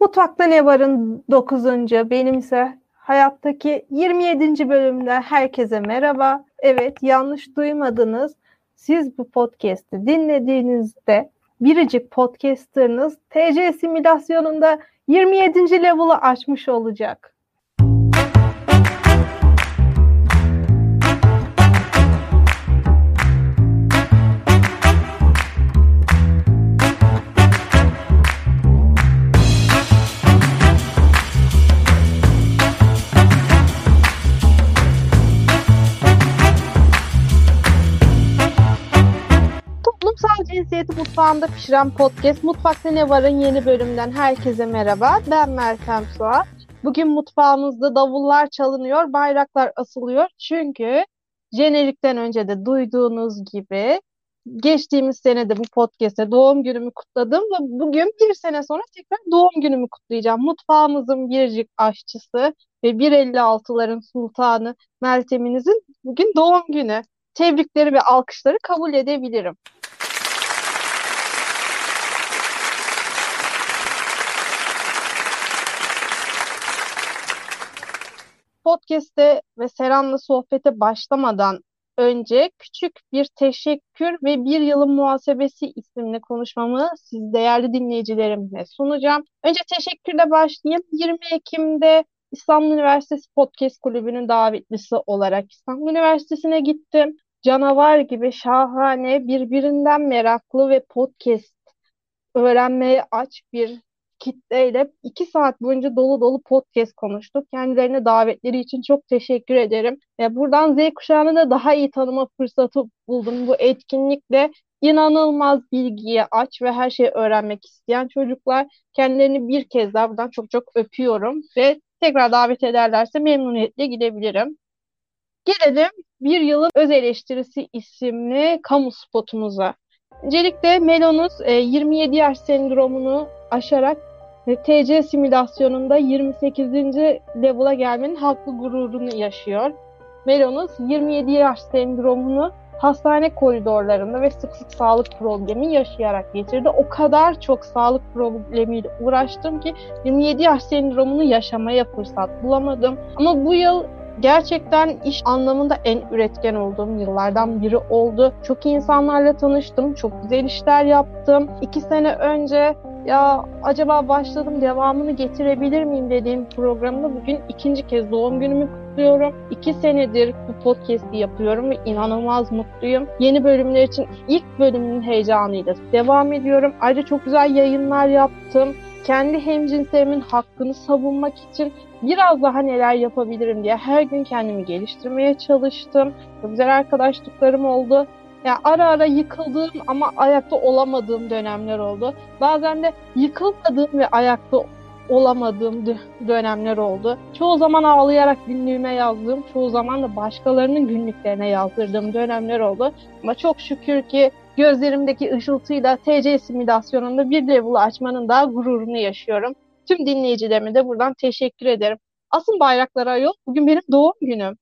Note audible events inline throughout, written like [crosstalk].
Mutfakta Ne Var'ın 9. benim ise hayattaki 27. bölümde herkese merhaba. Evet yanlış duymadınız. Siz bu podcast'i dinlediğinizde biricik podcasterınız TC simülasyonunda 27. level'ı açmış olacak. Mutfağında Pişiren Podcast Mutfakta Ne Var'ın yeni bölümünden herkese merhaba. Ben Meltem Suat. Bugün mutfağımızda davullar çalınıyor, bayraklar asılıyor. Çünkü jenerikten önce de duyduğunuz gibi geçtiğimiz senede bu podcast'te doğum günümü kutladım ve bugün bir sene sonra tekrar doğum günümü kutlayacağım. Mutfağımızın biricik aşçısı ve 1.56'ların sultanı Meltem'inizin bugün doğum günü. Tebrikleri ve alkışları kabul edebilirim. Podcast'te ve Seran'la sohbete başlamadan önce küçük bir teşekkür ve bir yılın muhasebesi isimli konuşmamı siz değerli dinleyicilerimle sunacağım. Önce teşekkürle başlayayım. 20 Ekim'de İstanbul Üniversitesi Podcast Kulübü'nün davetlisi olarak İstanbul Üniversitesi'ne gittim. Canavar gibi şahane, birbirinden meraklı ve podcast öğrenmeye aç bir kitleyle iki saat boyunca dolu dolu podcast konuştuk. Kendilerine davetleri için çok teşekkür ederim. E, buradan Z kuşağını da daha iyi tanıma fırsatı buldum. Bu etkinlikle inanılmaz bilgiye aç ve her şeyi öğrenmek isteyen çocuklar kendilerini bir kez daha buradan çok çok öpüyorum ve tekrar davet ederlerse memnuniyetle gidebilirim. Gelelim bir yılın öz eleştirisi isimli kamu spotumuza. Öncelikle Melonuz e, 27 yaş sendromunu aşarak TC simülasyonunda 28. level'a gelmenin haklı gururunu yaşıyor. Melonuz 27 yaş sendromunu hastane koridorlarında ve sık sık sağlık problemi yaşayarak geçirdi. O kadar çok sağlık problemiyle uğraştım ki 27 yaş sendromunu yaşamaya fırsat bulamadım. Ama bu yıl gerçekten iş anlamında en üretken olduğum yıllardan biri oldu. Çok insanlarla tanıştım, çok güzel işler yaptım. İki sene önce ya acaba başladım devamını getirebilir miyim dediğim programda bugün ikinci kez doğum günümü kutluyorum. İki senedir bu podcast'i yapıyorum ve inanılmaz mutluyum. Yeni bölümler için ilk bölümün heyecanıyla devam ediyorum. Ayrıca çok güzel yayınlar yaptım. Kendi hemcinslerimin hakkını savunmak için biraz daha neler yapabilirim diye her gün kendimi geliştirmeye çalıştım. Çok güzel arkadaşlıklarım oldu. Yani ara ara yıkıldığım ama ayakta olamadığım dönemler oldu. Bazen de yıkılmadığım ve ayakta olamadığım dönemler oldu. Çoğu zaman ağlayarak günlüğüme yazdığım, çoğu zaman da başkalarının günlüklerine yazdırdığım dönemler oldu. Ama çok şükür ki gözlerimdeki ışıltıyla TC simülasyonunda bir level açmanın daha gururunu yaşıyorum. Tüm dinleyicilerime de buradan teşekkür ederim. Asıl bayraklara yol bugün benim doğum günüm.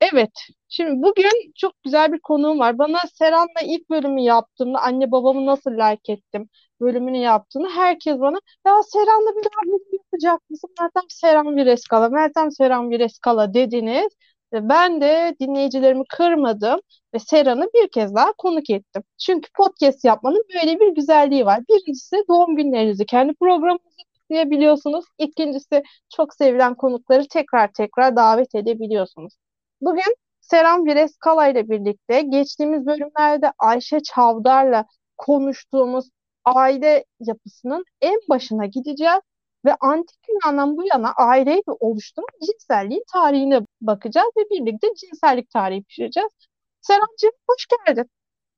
Evet, şimdi bugün çok güzel bir konuğum var. Bana Seran'la ilk bölümü yaptığımda anne babamı nasıl like ettim bölümünü yaptığında herkes bana ya Seran'la bir daha bölüm yapacak mısın? Meltem Seran Vireskala, Meltem Seran Vireskala dediniz. Ve ben de dinleyicilerimi kırmadım ve Seran'ı bir kez daha konuk ettim. Çünkü podcast yapmanın böyle bir güzelliği var. Birincisi doğum günlerinizi kendi programınızda kutlayabiliyorsunuz. İkincisi çok sevilen konukları tekrar tekrar davet edebiliyorsunuz. Bugün Seram Vireskala ile birlikte geçtiğimiz bölümlerde Ayşe Çavdar'la konuştuğumuz aile yapısının en başına gideceğiz ve antik Yunan'dan bu yana aileyi oluşturan cinselliğin tarihine bakacağız ve birlikte cinsellik tarihi pişireceğiz. Selamcığım hoş geldin.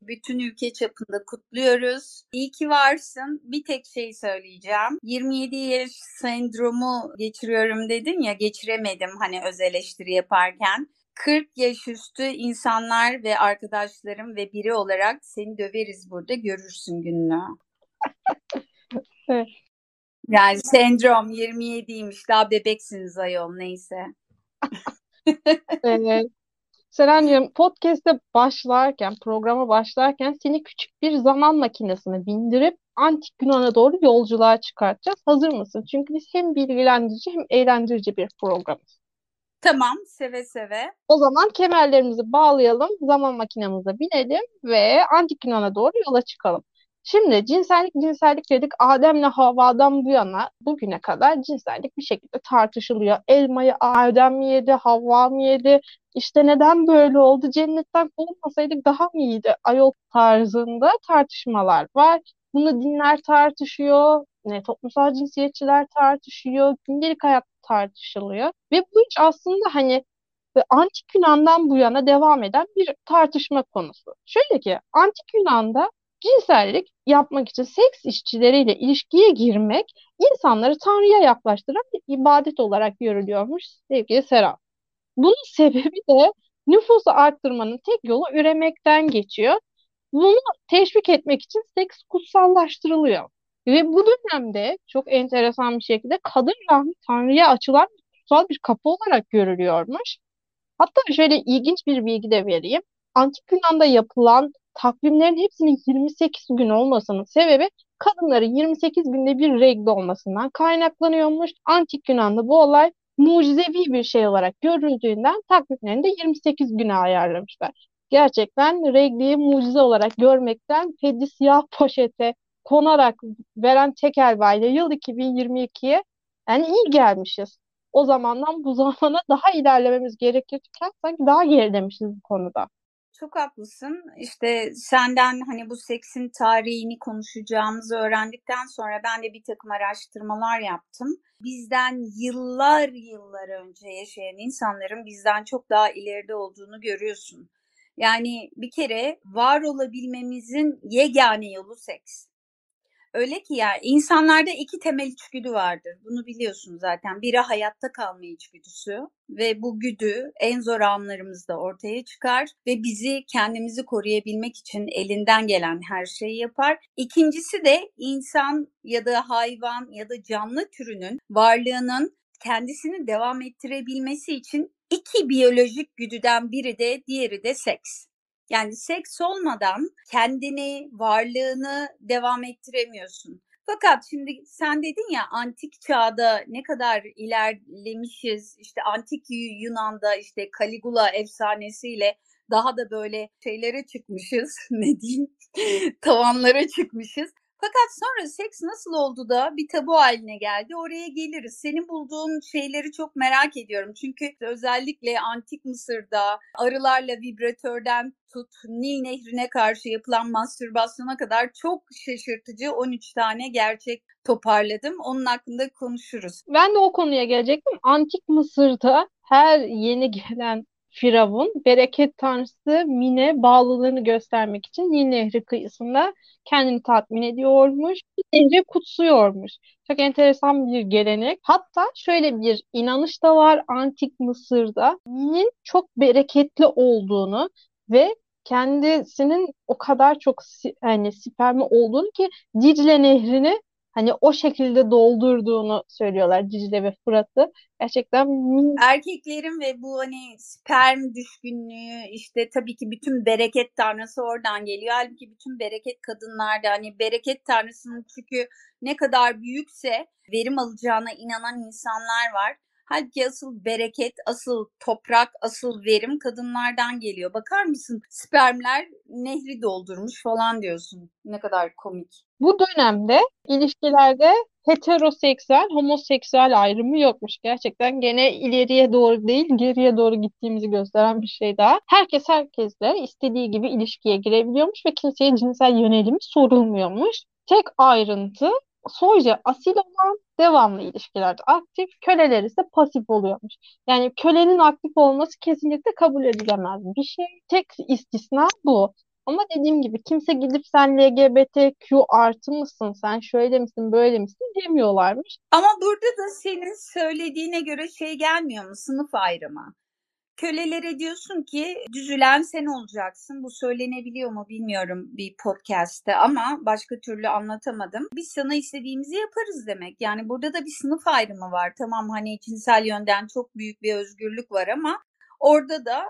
Bütün ülke çapında kutluyoruz. İyi ki varsın. Bir tek şey söyleyeceğim. 27 yaş sendromu geçiriyorum dedin ya geçiremedim hani öz eleştiri yaparken. 40 yaş üstü insanlar ve arkadaşlarım ve biri olarak seni döveriz burada görürsün gününü. [laughs] Yani sendrom 27'ymiş daha bebeksiniz ayol neyse. [laughs] evet. Serencim podcast'e başlarken, programa başlarken seni küçük bir zaman makinesine bindirip antik Yunan'a doğru yolculuğa çıkartacağız. Hazır mısın? Çünkü biz hem bilgilendirici hem eğlendirici bir programız. Tamam, seve seve. O zaman kemerlerimizi bağlayalım, zaman makinemize binelim ve antik Yunan'a doğru yola çıkalım. Şimdi cinsellik cinsellik dedik. Adem'le Havva'dan bu yana bugüne kadar cinsellik bir şekilde tartışılıyor. Elmayı Adem mi yedi, Havva mı yedi? İşte neden böyle oldu? Cennetten olmasaydık daha mı iyiydi? Ayol tarzında tartışmalar var. Bunu dinler tartışıyor, ne toplumsal cinsiyetçiler tartışıyor, gündelik hayat tartışılıyor. Ve bu hiç aslında hani antik Yunan'dan bu yana devam eden bir tartışma konusu. Şöyle ki antik Yunan'da cinsellik yapmak için seks işçileriyle ilişkiye girmek insanları Tanrı'ya yaklaştıran bir ibadet olarak görülüyormuş sevgili Serap. Bunun sebebi de nüfusu arttırmanın tek yolu üremekten geçiyor. Bunu teşvik etmek için seks kutsallaştırılıyor. Ve bu dönemde çok enteresan bir şekilde kadın rahmi Tanrı'ya açılan kutsal bir kapı olarak görülüyormuş. Hatta şöyle ilginç bir bilgi de vereyim. Antik Yunan'da yapılan takvimlerin hepsinin 28 gün olmasının sebebi kadınların 28 günde bir regl olmasından kaynaklanıyormuş. Antik Yunan'da bu olay mucizevi bir şey olarak görüldüğünden takvimlerini de 28 güne ayarlamışlar. Gerçekten regliyi mucize olarak görmekten pedi siyah poşete konarak veren tek elbayla yıl 2022'ye yani iyi gelmişiz. O zamandan bu [laughs] zamana daha ilerlememiz gerekirken sanki daha gerilemişiz bu konuda. Çok haklısın. İşte senden hani bu seksin tarihini konuşacağımızı öğrendikten sonra ben de bir takım araştırmalar yaptım. Bizden yıllar yıllar önce yaşayan insanların bizden çok daha ileride olduğunu görüyorsun. Yani bir kere var olabilmemizin yegane yolu seks. Öyle ki ya insanlarda iki temel içgüdü vardır. Bunu biliyorsun zaten. Biri hayatta kalma içgüdüsü ve bu güdü en zor anlarımızda ortaya çıkar ve bizi kendimizi koruyabilmek için elinden gelen her şeyi yapar. İkincisi de insan ya da hayvan ya da canlı türünün varlığının kendisini devam ettirebilmesi için iki biyolojik güdüden biri de diğeri de seks. Yani seks olmadan kendini, varlığını devam ettiremiyorsun. Fakat şimdi sen dedin ya antik çağda ne kadar ilerlemişiz. İşte antik Yunan'da işte Caligula efsanesiyle daha da böyle şeylere çıkmışız. [laughs] Ne diyeyim? Tavanlara çıkmışız. Fakat sonra seks nasıl oldu da bir tabu haline geldi? Oraya geliriz. Senin bulduğun şeyleri çok merak ediyorum. Çünkü özellikle antik Mısır'da arılarla vibratörden tut Nil Nehri'ne karşı yapılan mastürbasyona kadar çok şaşırtıcı 13 tane gerçek toparladım. Onun hakkında konuşuruz. Ben de o konuya gelecektim. Antik Mısır'da her yeni gelen Firavun bereket tanrısı Mine bağlılığını göstermek için Nil Nehri kıyısında kendini tatmin ediyormuş. Nehri kutsuyormuş. Çok enteresan bir gelenek. Hatta şöyle bir inanış da var antik Mısır'da. Nil'in çok bereketli olduğunu ve kendisinin o kadar çok yani spermi olduğunu ki Dicle Nehri'ni hani o şekilde doldurduğunu söylüyorlar Dicle ve Fırat'ı. Gerçekten erkeklerin ve bu hani sperm düşkünlüğü işte tabii ki bütün bereket tanrısı oradan geliyor. Halbuki bütün bereket kadınlarda hani bereket tanrısının çünkü ne kadar büyükse verim alacağına inanan insanlar var. Halbuki asıl bereket, asıl toprak, asıl verim kadınlardan geliyor. Bakar mısın? Spermler nehri doldurmuş falan diyorsun. Ne kadar komik. Bu dönemde ilişkilerde heteroseksüel, homoseksüel ayrımı yokmuş. Gerçekten gene ileriye doğru değil, geriye doğru gittiğimizi gösteren bir şey daha. Herkes herkesle istediği gibi ilişkiye girebiliyormuş ve kimseye cinsel yönelimi sorulmuyormuş. Tek ayrıntı soyca asil olan devamlı ilişkilerde aktif, köleler ise pasif oluyormuş. Yani kölenin aktif olması kesinlikle kabul edilemez bir şey. Tek istisna bu. Ama dediğim gibi kimse gidip sen LGBTQ artı mısın, sen şöyle misin, böyle misin demiyorlarmış. Ama burada da senin söylediğine göre şey gelmiyor mu? Sınıf ayrımı. Kölelere diyorsun ki düzülen sen olacaksın. Bu söylenebiliyor mu bilmiyorum bir podcast'te ama başka türlü anlatamadım. Biz sana istediğimizi yaparız demek. Yani burada da bir sınıf ayrımı var. Tamam hani cinsel yönden çok büyük bir özgürlük var ama orada da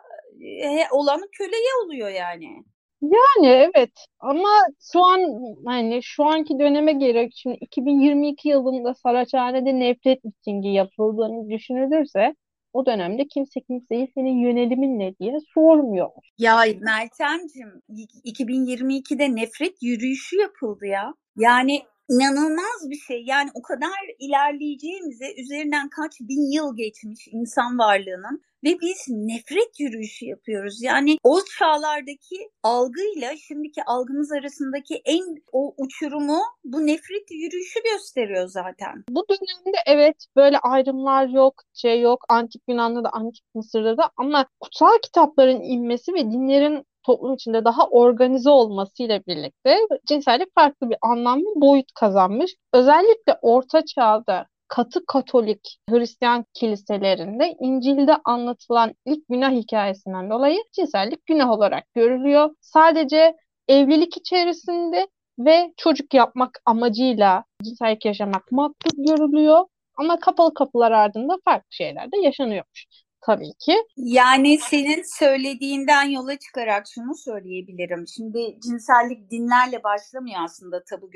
olan köleye oluyor yani. Yani evet ama şu an hani şu anki döneme göre şimdi 2022 yılında Saraçhane'de nefret mitingi yapıldığını düşünülürse o dönemde kimse kimseyi senin yönelimin ne diye sormuyor. Ya Meltemciğim 2022'de nefret yürüyüşü yapıldı ya. Yani inanılmaz bir şey. Yani o kadar ilerleyeceğimize üzerinden kaç bin yıl geçmiş insan varlığının ve biz nefret yürüyüşü yapıyoruz. Yani o çağlardaki algıyla şimdiki algımız arasındaki en o uçurumu bu nefret yürüyüşü gösteriyor zaten. Bu dönemde evet böyle ayrımlar yok, şey yok. Antik Yunan'da da, Antik Mısır'da da ama kutsal kitapların inmesi ve dinlerin toplum içinde daha organize olmasıyla birlikte cinsellik farklı bir anlam ve boyut kazanmış. Özellikle Orta Çağ'da katı Katolik Hristiyan kiliselerinde İncil'de anlatılan ilk günah hikayesinden dolayı cinsellik günah olarak görülüyor. Sadece evlilik içerisinde ve çocuk yapmak amacıyla cinsellik yaşamak makbul görülüyor. Ama kapalı kapılar ardında farklı şeyler de yaşanıyormuş tabii ki. Yani senin söylediğinden yola çıkarak şunu söyleyebilirim. Şimdi cinsellik dinlerle başlamıyor aslında tabu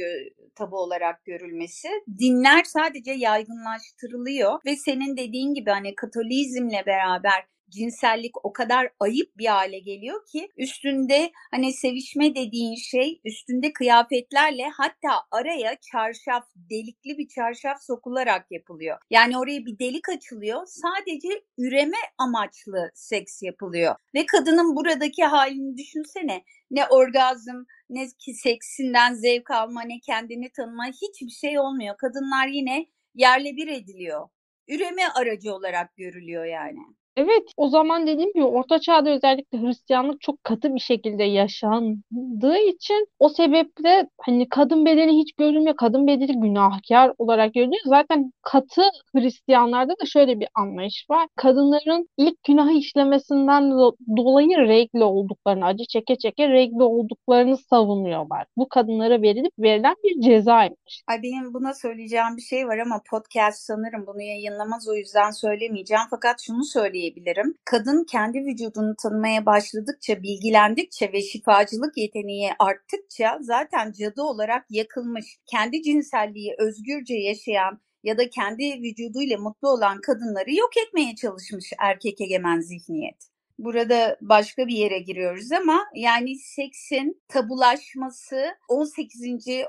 tabu olarak görülmesi. Dinler sadece yaygınlaştırılıyor ve senin dediğin gibi hani Katolizmle beraber cinsellik o kadar ayıp bir hale geliyor ki üstünde hani sevişme dediğin şey üstünde kıyafetlerle hatta araya çarşaf delikli bir çarşaf sokularak yapılıyor. Yani oraya bir delik açılıyor sadece üreme amaçlı seks yapılıyor. Ve kadının buradaki halini düşünsene ne orgazm ne ki seksinden zevk alma ne kendini tanıma hiçbir şey olmuyor. Kadınlar yine yerle bir ediliyor. Üreme aracı olarak görülüyor yani. Evet, o zaman dediğim gibi Orta Çağ'da özellikle Hristiyanlık çok katı bir şekilde yaşandığı için o sebeple hani kadın bedeni hiç görülmüyor. Kadın bedeni günahkar olarak görülüyor. Zaten katı Hristiyanlarda da şöyle bir anlayış var. Kadınların ilk günahı işlemesinden dolayı regl olduklarını, acı çeke çeke regl olduklarını savunuyorlar. Bu kadınlara verilip verilen bir cezaymış. Ay benim buna söyleyeceğim bir şey var ama podcast sanırım bunu yayınlamaz o yüzden söylemeyeceğim. Fakat şunu söyleyeyim söyleyebilirim. Kadın kendi vücudunu tanımaya başladıkça, bilgilendikçe ve şifacılık yeteneği arttıkça zaten cadı olarak yakılmış, kendi cinselliği özgürce yaşayan ya da kendi vücuduyla mutlu olan kadınları yok etmeye çalışmış erkek egemen zihniyet burada başka bir yere giriyoruz ama yani seksin tabulaşması 18.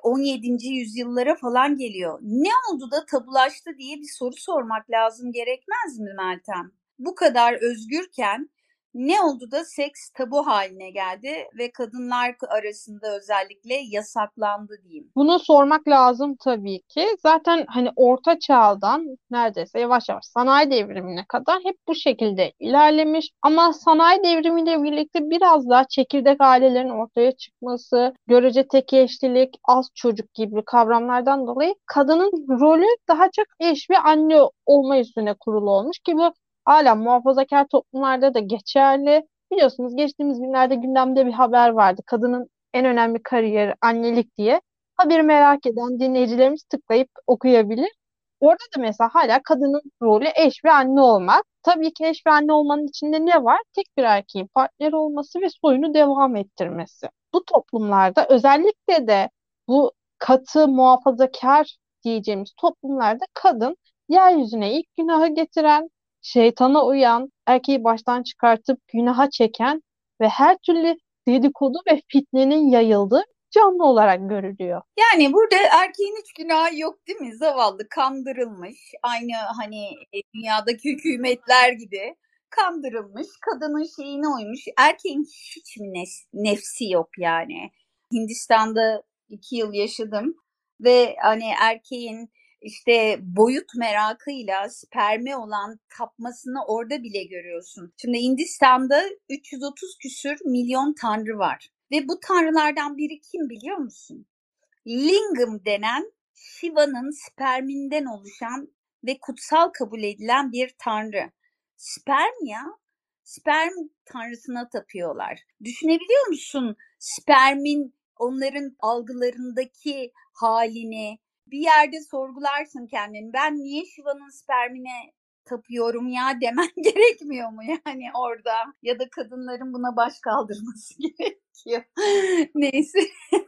17. yüzyıllara falan geliyor. Ne oldu da tabulaştı diye bir soru sormak lazım gerekmez mi Meltem? Bu kadar özgürken ne oldu da seks tabu haline geldi ve kadınlar arasında özellikle yasaklandı diyeyim. Bunu sormak lazım tabii ki. Zaten hani orta çağdan neredeyse yavaş yavaş sanayi devrimine kadar hep bu şekilde ilerlemiş. Ama sanayi devrimiyle birlikte biraz daha çekirdek ailelerin ortaya çıkması, görece tek eşlilik, az çocuk gibi kavramlardan dolayı kadının rolü daha çok eş ve anne olma üstüne kurulu olmuş ki bu hala muhafazakar toplumlarda da geçerli. Biliyorsunuz geçtiğimiz günlerde gündemde bir haber vardı. Kadının en önemli kariyeri annelik diye. Haberi merak eden dinleyicilerimiz tıklayıp okuyabilir. Orada da mesela hala kadının rolü eş ve anne olmak. Tabii ki eş ve anne olmanın içinde ne var? Tek bir erkeğin partneri olması ve soyunu devam ettirmesi. Bu toplumlarda özellikle de bu katı muhafazakar diyeceğimiz toplumlarda kadın yeryüzüne ilk günahı getiren, şeytana uyan, erkeği baştan çıkartıp günaha çeken ve her türlü dedikodu ve fitnenin yayıldığı canlı olarak görülüyor. Yani burada erkeğin hiç günahı yok değil mi? Zavallı kandırılmış. Aynı hani e, dünyadaki hükümetler gibi kandırılmış. Kadının şeyine uymuş. Erkeğin hiç mi nefsi yok yani? Hindistan'da iki yıl yaşadım ve hani erkeğin işte boyut merakıyla sperme olan tapmasını orada bile görüyorsun. Şimdi Hindistan'da 330 küsür milyon tanrı var. Ve bu tanrılardan biri kim biliyor musun? Lingam denen Shiva'nın sperminden oluşan ve kutsal kabul edilen bir tanrı. Sperm ya, sperm tanrısına tapıyorlar. Düşünebiliyor musun spermin onların algılarındaki halini, bir yerde sorgularsın kendini. Ben niye Şiva'nın spermine tapıyorum ya [laughs] demen gerekmiyor mu yani orada? Ya da kadınların buna baş kaldırması [laughs] gerekiyor. Neyse. [laughs]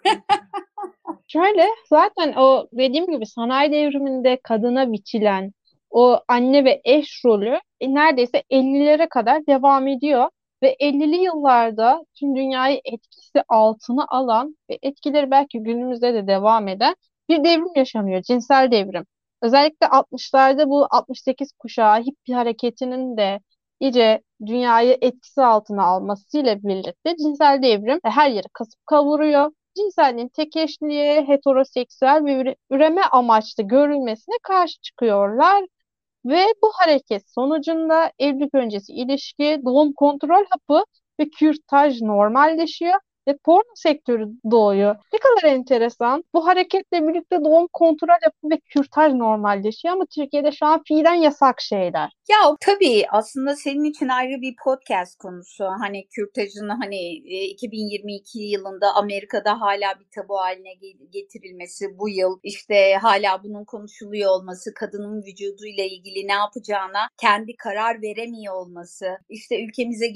Şöyle zaten o dediğim gibi sanayi devriminde kadına biçilen o anne ve eş rolü e, neredeyse 50'lere kadar devam ediyor. Ve 50'li yıllarda tüm dünyayı etkisi altına alan ve etkileri belki günümüzde de devam eden bir devrim yaşanıyor. Cinsel devrim. Özellikle 60'larda bu 68 kuşağı hippie hareketinin de iyice dünyayı etkisi altına almasıyla birlikte cinsel devrim her yeri kasıp kavuruyor. Cinselliğin tek eşliğe, heteroseksüel ve üreme amaçlı görülmesine karşı çıkıyorlar. Ve bu hareket sonucunda evlilik öncesi ilişki, doğum kontrol hapı ve kürtaj normalleşiyor ve porno sektörü doğuyor. Ne kadar enteresan. Bu hareketle birlikte doğum kontrol yapı ve kürtaj normalleşiyor ama Türkiye'de şu an fiilen yasak şeyler. Ya tabii aslında senin için ayrı bir podcast konusu. Hani kürtajın hani 2022 e, yılında Amerika'da hala bir tabu haline getirilmesi bu yıl işte hala bunun konuşuluyor olması, kadının vücuduyla ilgili ne yapacağına kendi karar veremiyor olması, işte ülkemize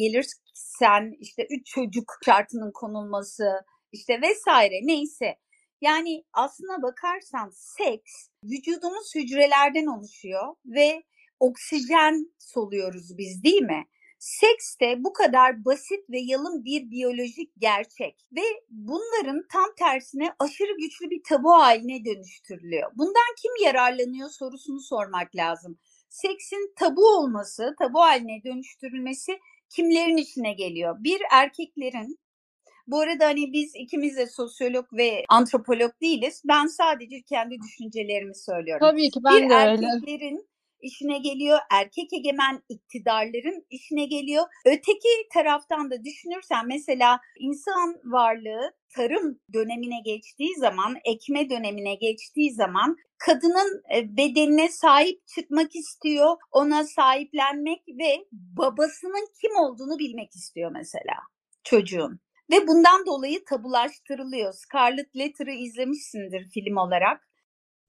gelirsen işte üç çocuk şartının konulması, işte vesaire neyse. Yani aslına bakarsan seks vücudumuz hücrelerden oluşuyor ve oksijen soluyoruz biz değil mi? Seks de bu kadar basit ve yalın bir biyolojik gerçek ve bunların tam tersine aşırı güçlü bir tabu haline dönüştürülüyor. Bundan kim yararlanıyor sorusunu sormak lazım. Seksin tabu olması, tabu haline dönüştürülmesi kimlerin işine geliyor? Bir erkeklerin bu arada hani biz ikimiz de sosyolog ve antropolog değiliz. Ben sadece kendi düşüncelerimi söylüyorum. Tabii ki ben bir de erkeklerin öyle işine geliyor. Erkek egemen iktidarların işine geliyor. Öteki taraftan da düşünürsen mesela insan varlığı tarım dönemine geçtiği zaman, ekme dönemine geçtiği zaman kadının e, bedenine sahip çıkmak istiyor, ona sahiplenmek ve babasının kim olduğunu bilmek istiyor mesela çocuğun. Ve bundan dolayı tabulaştırılıyor. Scarlet Letter'ı izlemişsindir film olarak.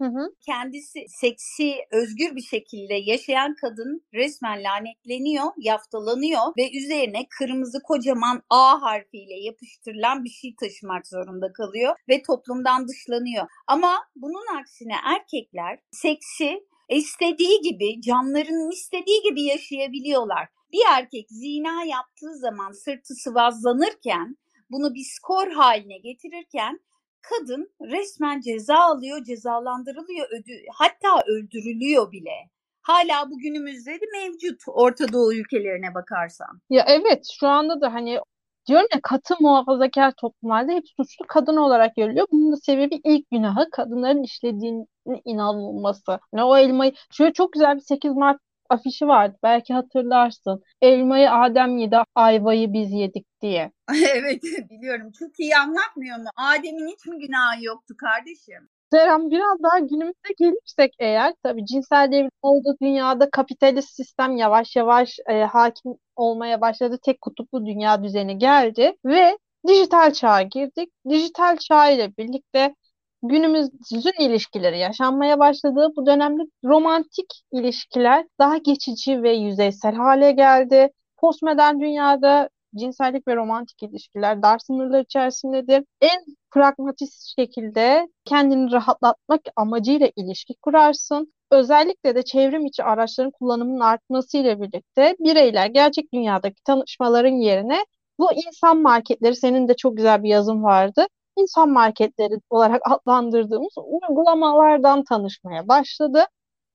Hı hı. Kendisi seksi, özgür bir şekilde yaşayan kadın resmen lanetleniyor, yaftalanıyor ve üzerine kırmızı kocaman A harfiyle yapıştırılan bir şey taşımak zorunda kalıyor ve toplumdan dışlanıyor. Ama bunun aksine erkekler seksi istediği gibi, canlarının istediği gibi yaşayabiliyorlar. Bir erkek zina yaptığı zaman sırtı sıvazlanırken bunu bir skor haline getirirken kadın resmen ceza alıyor, cezalandırılıyor, ödü, hatta öldürülüyor bile. Hala bugünümüzde de mevcut Orta Doğu ülkelerine bakarsan. Ya evet şu anda da hani diyorum ya katı muhafazakar toplumlarda hep suçlu kadın olarak görülüyor. Bunun da sebebi ilk günahı kadınların işlediğinin inanılması. Yani o elmayı şöyle çok güzel bir 8 Mart afişi vardı. Belki hatırlarsın. Elmayı Adem yedi, ayvayı biz yedik diye. [laughs] evet biliyorum. Çok iyi anlatmıyor mu? Adem'in hiç mi günahı yoktu kardeşim? Serem biraz daha günümüze gelirsek eğer tabii cinsel devrim olduğu dünyada kapitalist sistem yavaş yavaş e, hakim olmaya başladı. Tek kutuplu dünya düzeni geldi ve dijital çağa girdik. Dijital çağ ile birlikte günümüzün ilişkileri yaşanmaya başladığı bu dönemde romantik ilişkiler daha geçici ve yüzeysel hale geldi. Postmodern dünyada cinsellik ve romantik ilişkiler dar sınırlar içerisindedir. En pragmatist şekilde kendini rahatlatmak amacıyla ilişki kurarsın. Özellikle de çevrim içi araçların kullanımının artmasıyla birlikte bireyler gerçek dünyadaki tanışmaların yerine bu insan marketleri senin de çok güzel bir yazım vardı insan marketleri olarak [laughs] adlandırdığımız uygulamalardan tanışmaya başladı.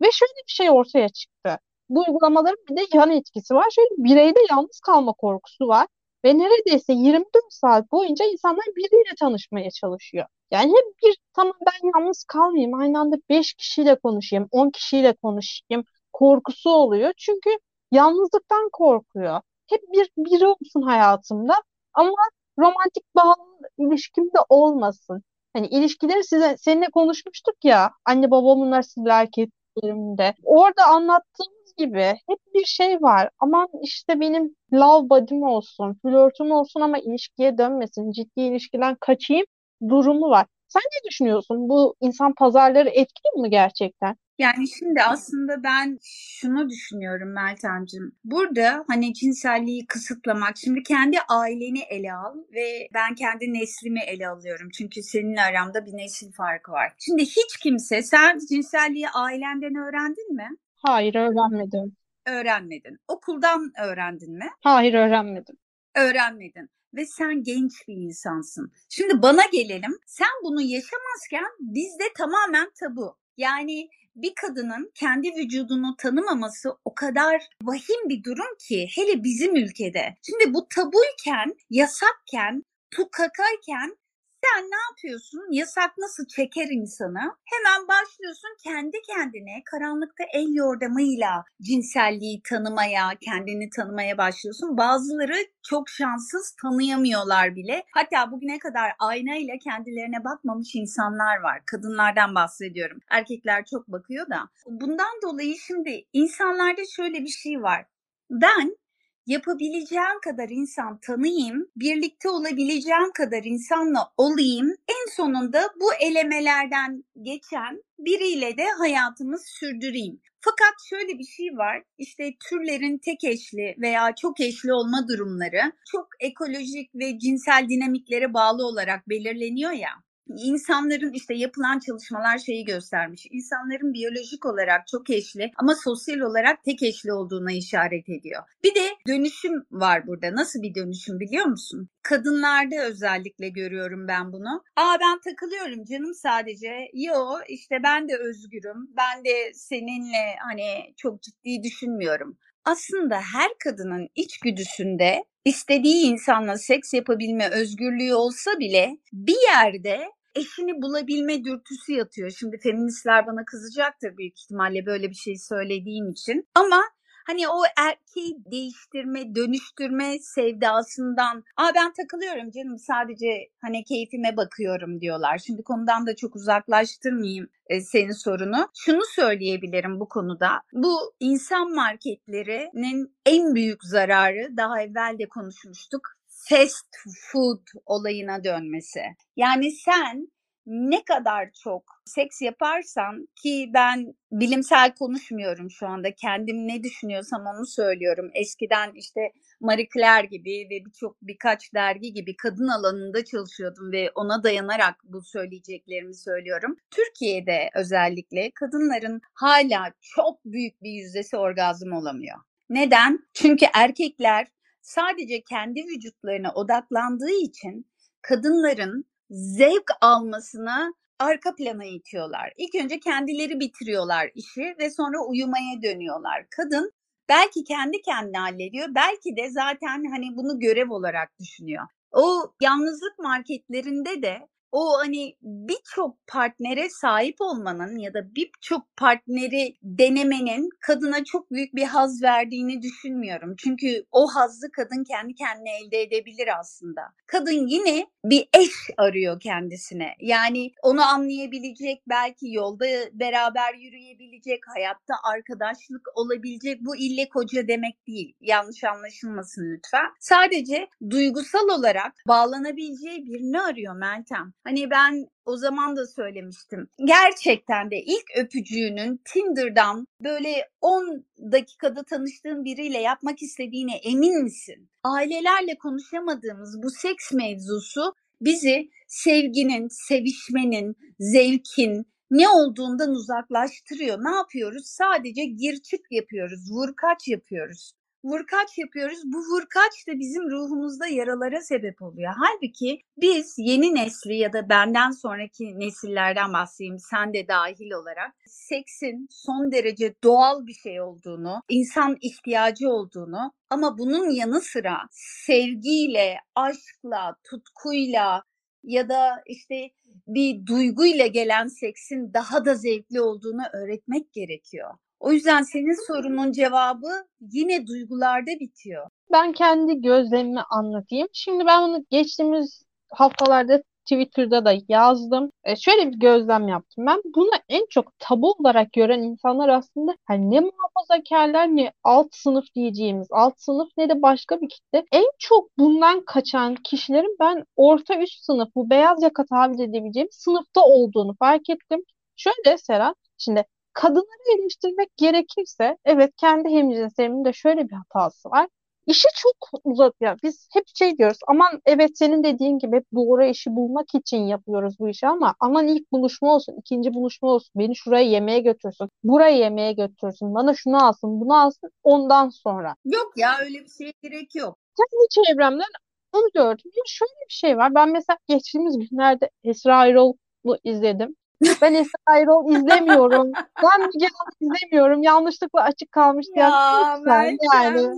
Ve şöyle bir şey ortaya çıktı. Bu uygulamaların bir de yan etkisi var. Şöyle bireyde yalnız kalma korkusu var. Ve neredeyse 24 saat boyunca insanlar biriyle tanışmaya çalışıyor. Yani hep bir tamam ben yalnız kalmayayım. Aynı anda 5 kişiyle konuşayım, 10 kişiyle konuşayım korkusu oluyor. Çünkü yalnızlıktan korkuyor. Hep bir biri olsun hayatımda. Ama romantik bağlı ilişkim de olmasın. Hani ilişkileri size seninle konuşmuştuk ya anne babamın nasıl erkeklerimde. Orada anlattığımız gibi hep bir şey var. Aman işte benim love body'm olsun, flörtüm olsun ama ilişkiye dönmesin. Ciddi ilişkiden kaçayım durumu var. Sen ne düşünüyorsun? Bu insan pazarları etkili mi gerçekten? Yani şimdi aslında ben şunu düşünüyorum Meltemciğim. Burada hani cinselliği kısıtlamak, şimdi kendi aileni ele al ve ben kendi neslimi ele alıyorum. Çünkü seninle aramda bir nesil farkı var. Şimdi hiç kimse sen cinselliği ailenden öğrendin mi? Hayır öğrenmedim. Öğrenmedin. Okuldan öğrendin mi? Hayır öğrenmedim. Öğrenmedin ve sen genç bir insansın. Şimdi bana gelelim. Sen bunu yaşamazken bizde tamamen tabu. Yani bir kadının kendi vücudunu tanımaması o kadar vahim bir durum ki hele bizim ülkede. Şimdi bu tabuyken, yasakken, tukakarken sen ne yapıyorsun? Yasak nasıl çeker insanı? Hemen başlıyorsun kendi kendine karanlıkta el yordamıyla cinselliği tanımaya, kendini tanımaya başlıyorsun. Bazıları çok şanssız tanıyamıyorlar bile. Hatta bugüne kadar aynayla kendilerine bakmamış insanlar var. Kadınlardan bahsediyorum. Erkekler çok bakıyor da. Bundan dolayı şimdi insanlarda şöyle bir şey var. Ben yapabileceğim kadar insan tanıyayım, birlikte olabileceğim kadar insanla olayım. En sonunda bu elemelerden geçen biriyle de hayatımı sürdüreyim. Fakat şöyle bir şey var. İşte türlerin tek eşli veya çok eşli olma durumları çok ekolojik ve cinsel dinamiklere bağlı olarak belirleniyor ya insanların işte yapılan çalışmalar şeyi göstermiş. İnsanların biyolojik olarak çok eşli ama sosyal olarak tek eşli olduğuna işaret ediyor. Bir de dönüşüm var burada. Nasıl bir dönüşüm biliyor musun? Kadınlarda özellikle görüyorum ben bunu. Aa ben takılıyorum canım sadece. Yo işte ben de özgürüm. Ben de seninle hani çok ciddi düşünmüyorum aslında her kadının içgüdüsünde istediği insanla seks yapabilme özgürlüğü olsa bile bir yerde eşini bulabilme dürtüsü yatıyor. Şimdi feministler bana kızacaktır büyük ihtimalle böyle bir şey söylediğim için. Ama hani o erkeği değiştirme, dönüştürme sevdasından aa ben takılıyorum canım sadece hani keyfime bakıyorum diyorlar. Şimdi konudan da çok uzaklaştırmayayım e, senin sorunu. Şunu söyleyebilirim bu konuda. Bu insan marketlerinin en büyük zararı daha evvel de konuşmuştuk fast food olayına dönmesi. Yani sen ne kadar çok seks yaparsan ki ben bilimsel konuşmuyorum şu anda. Kendim ne düşünüyorsam onu söylüyorum. Eskiden işte Marie Claire gibi ve birçok birkaç dergi gibi kadın alanında çalışıyordum ve ona dayanarak bu söyleyeceklerimi söylüyorum. Türkiye'de özellikle kadınların hala çok büyük bir yüzdesi orgazm olamıyor. Neden? Çünkü erkekler sadece kendi vücutlarına odaklandığı için kadınların zevk almasına arka plana itiyorlar. İlk önce kendileri bitiriyorlar işi ve sonra uyumaya dönüyorlar. Kadın belki kendi kendine hallediyor, belki de zaten hani bunu görev olarak düşünüyor. O yalnızlık marketlerinde de o hani birçok partnere sahip olmanın ya da birçok partneri denemenin kadına çok büyük bir haz verdiğini düşünmüyorum. Çünkü o hazzı kadın kendi kendine elde edebilir aslında. Kadın yine bir eş arıyor kendisine. Yani onu anlayabilecek, belki yolda beraber yürüyebilecek, hayatta arkadaşlık olabilecek. Bu ille koca demek değil. Yanlış anlaşılmasın lütfen. Sadece duygusal olarak bağlanabileceği birini arıyor Meltem. Hani ben o zaman da söylemiştim. Gerçekten de ilk öpücüğünün Tinder'dan böyle 10 dakikada tanıştığın biriyle yapmak istediğine emin misin? Ailelerle konuşamadığımız bu seks mevzusu bizi sevginin, sevişmenin, zevkin, ne olduğundan uzaklaştırıyor. Ne yapıyoruz? Sadece gir çık yapıyoruz, vur kaç yapıyoruz vurkaç yapıyoruz. Bu vurkaç da bizim ruhumuzda yaralara sebep oluyor. Halbuki biz yeni nesli ya da benden sonraki nesillerden bahsedeyim sen de dahil olarak seksin son derece doğal bir şey olduğunu, insan ihtiyacı olduğunu ama bunun yanı sıra sevgiyle, aşkla, tutkuyla ya da işte bir duyguyla gelen seksin daha da zevkli olduğunu öğretmek gerekiyor. O yüzden senin sorunun cevabı yine duygularda bitiyor. Ben kendi gözlemimi anlatayım. Şimdi ben bunu geçtiğimiz haftalarda Twitter'da da yazdım. E, şöyle bir gözlem yaptım ben. Bunu en çok tabu olarak gören insanlar aslında hani ne muhafazakarlar ne alt sınıf diyeceğimiz alt sınıf ne de başka bir kitle. En çok bundan kaçan kişilerin ben orta üst sınıf bu beyaz yaka tabir edebileceğim sınıfta olduğunu fark ettim. Şöyle Serhat, şimdi kadınları eleştirmek gerekirse evet kendi hemcinslerimizin de şöyle bir hatası var. İşi çok uzatıyor. Biz hep şey diyoruz. Aman evet senin dediğin gibi hep doğru eşi bulmak için yapıyoruz bu işi ama aman ilk buluşma olsun, ikinci buluşma olsun. Beni şuraya yemeğe götürsün, buraya yemeğe götürsün, bana şunu alsın, bunu alsın ondan sonra. Yok ya öyle bir şeye gerek yok. Kendi çevremden onu gördüm. Ya şöyle bir şey var. Ben mesela geçtiğimiz günlerde Esra Erol'u izledim. Ben Esra Erol izlemiyorum. Ben Müge Anlı izlemiyorum. Yanlışlıkla açık kalmış. Ya Lütfen yani.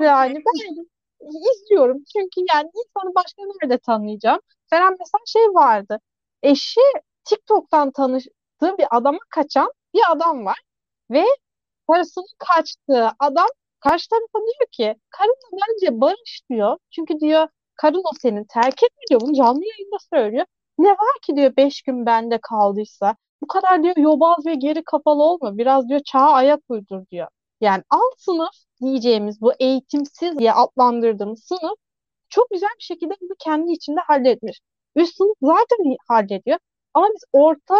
Yani ben izliyorum. Çünkü yani insanı başka nerede tanıyacağım? Seren mesela şey vardı. Eşi TikTok'tan tanıştığı bir adama kaçan bir adam var. Ve karısının kaçtığı adam karşı tarafa diyor ki karınla bence barış diyor. Çünkü diyor karın o senin terk etmiyor. Bunu canlı yayında söylüyor. Ne var ki diyor beş gün bende kaldıysa. Bu kadar diyor yobaz ve geri kafalı olma. Biraz diyor çağa ayak uydur diyor. Yani alt sınıf diyeceğimiz bu eğitimsiz diye adlandırdığımız sınıf çok güzel bir şekilde bunu kendi içinde halletmiş. Üst sınıf zaten hallediyor. Ama biz orta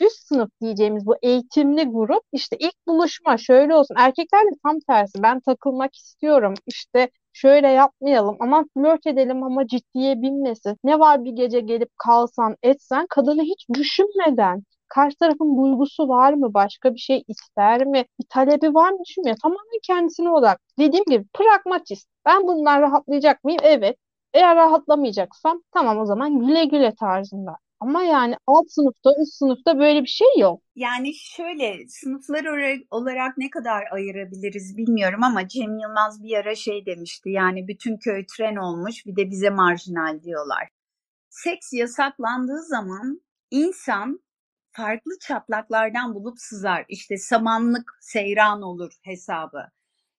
üst sınıf diyeceğimiz bu eğitimli grup işte ilk buluşma şöyle olsun. Erkekler de tam tersi. Ben takılmak istiyorum. İşte şöyle yapmayalım. Aman flört edelim ama ciddiye binmesin. Ne var bir gece gelip kalsan etsen kadını hiç düşünmeden karşı tarafın duygusu var mı? Başka bir şey ister mi? Bir talebi var mı düşünmüyor. Tamamen kendisine odak. Dediğim gibi pragmatist. Ben bundan rahatlayacak mıyım? Evet. Eğer rahatlamayacaksam tamam o zaman güle güle tarzında. Ama yani alt sınıfta, üst sınıfta böyle bir şey yok. Yani şöyle sınıflar olarak ne kadar ayırabiliriz bilmiyorum ama Cem Yılmaz bir ara şey demişti. Yani bütün köy tren olmuş bir de bize marjinal diyorlar. Seks yasaklandığı zaman insan farklı çatlaklardan bulup sızar. İşte samanlık seyran olur hesabı.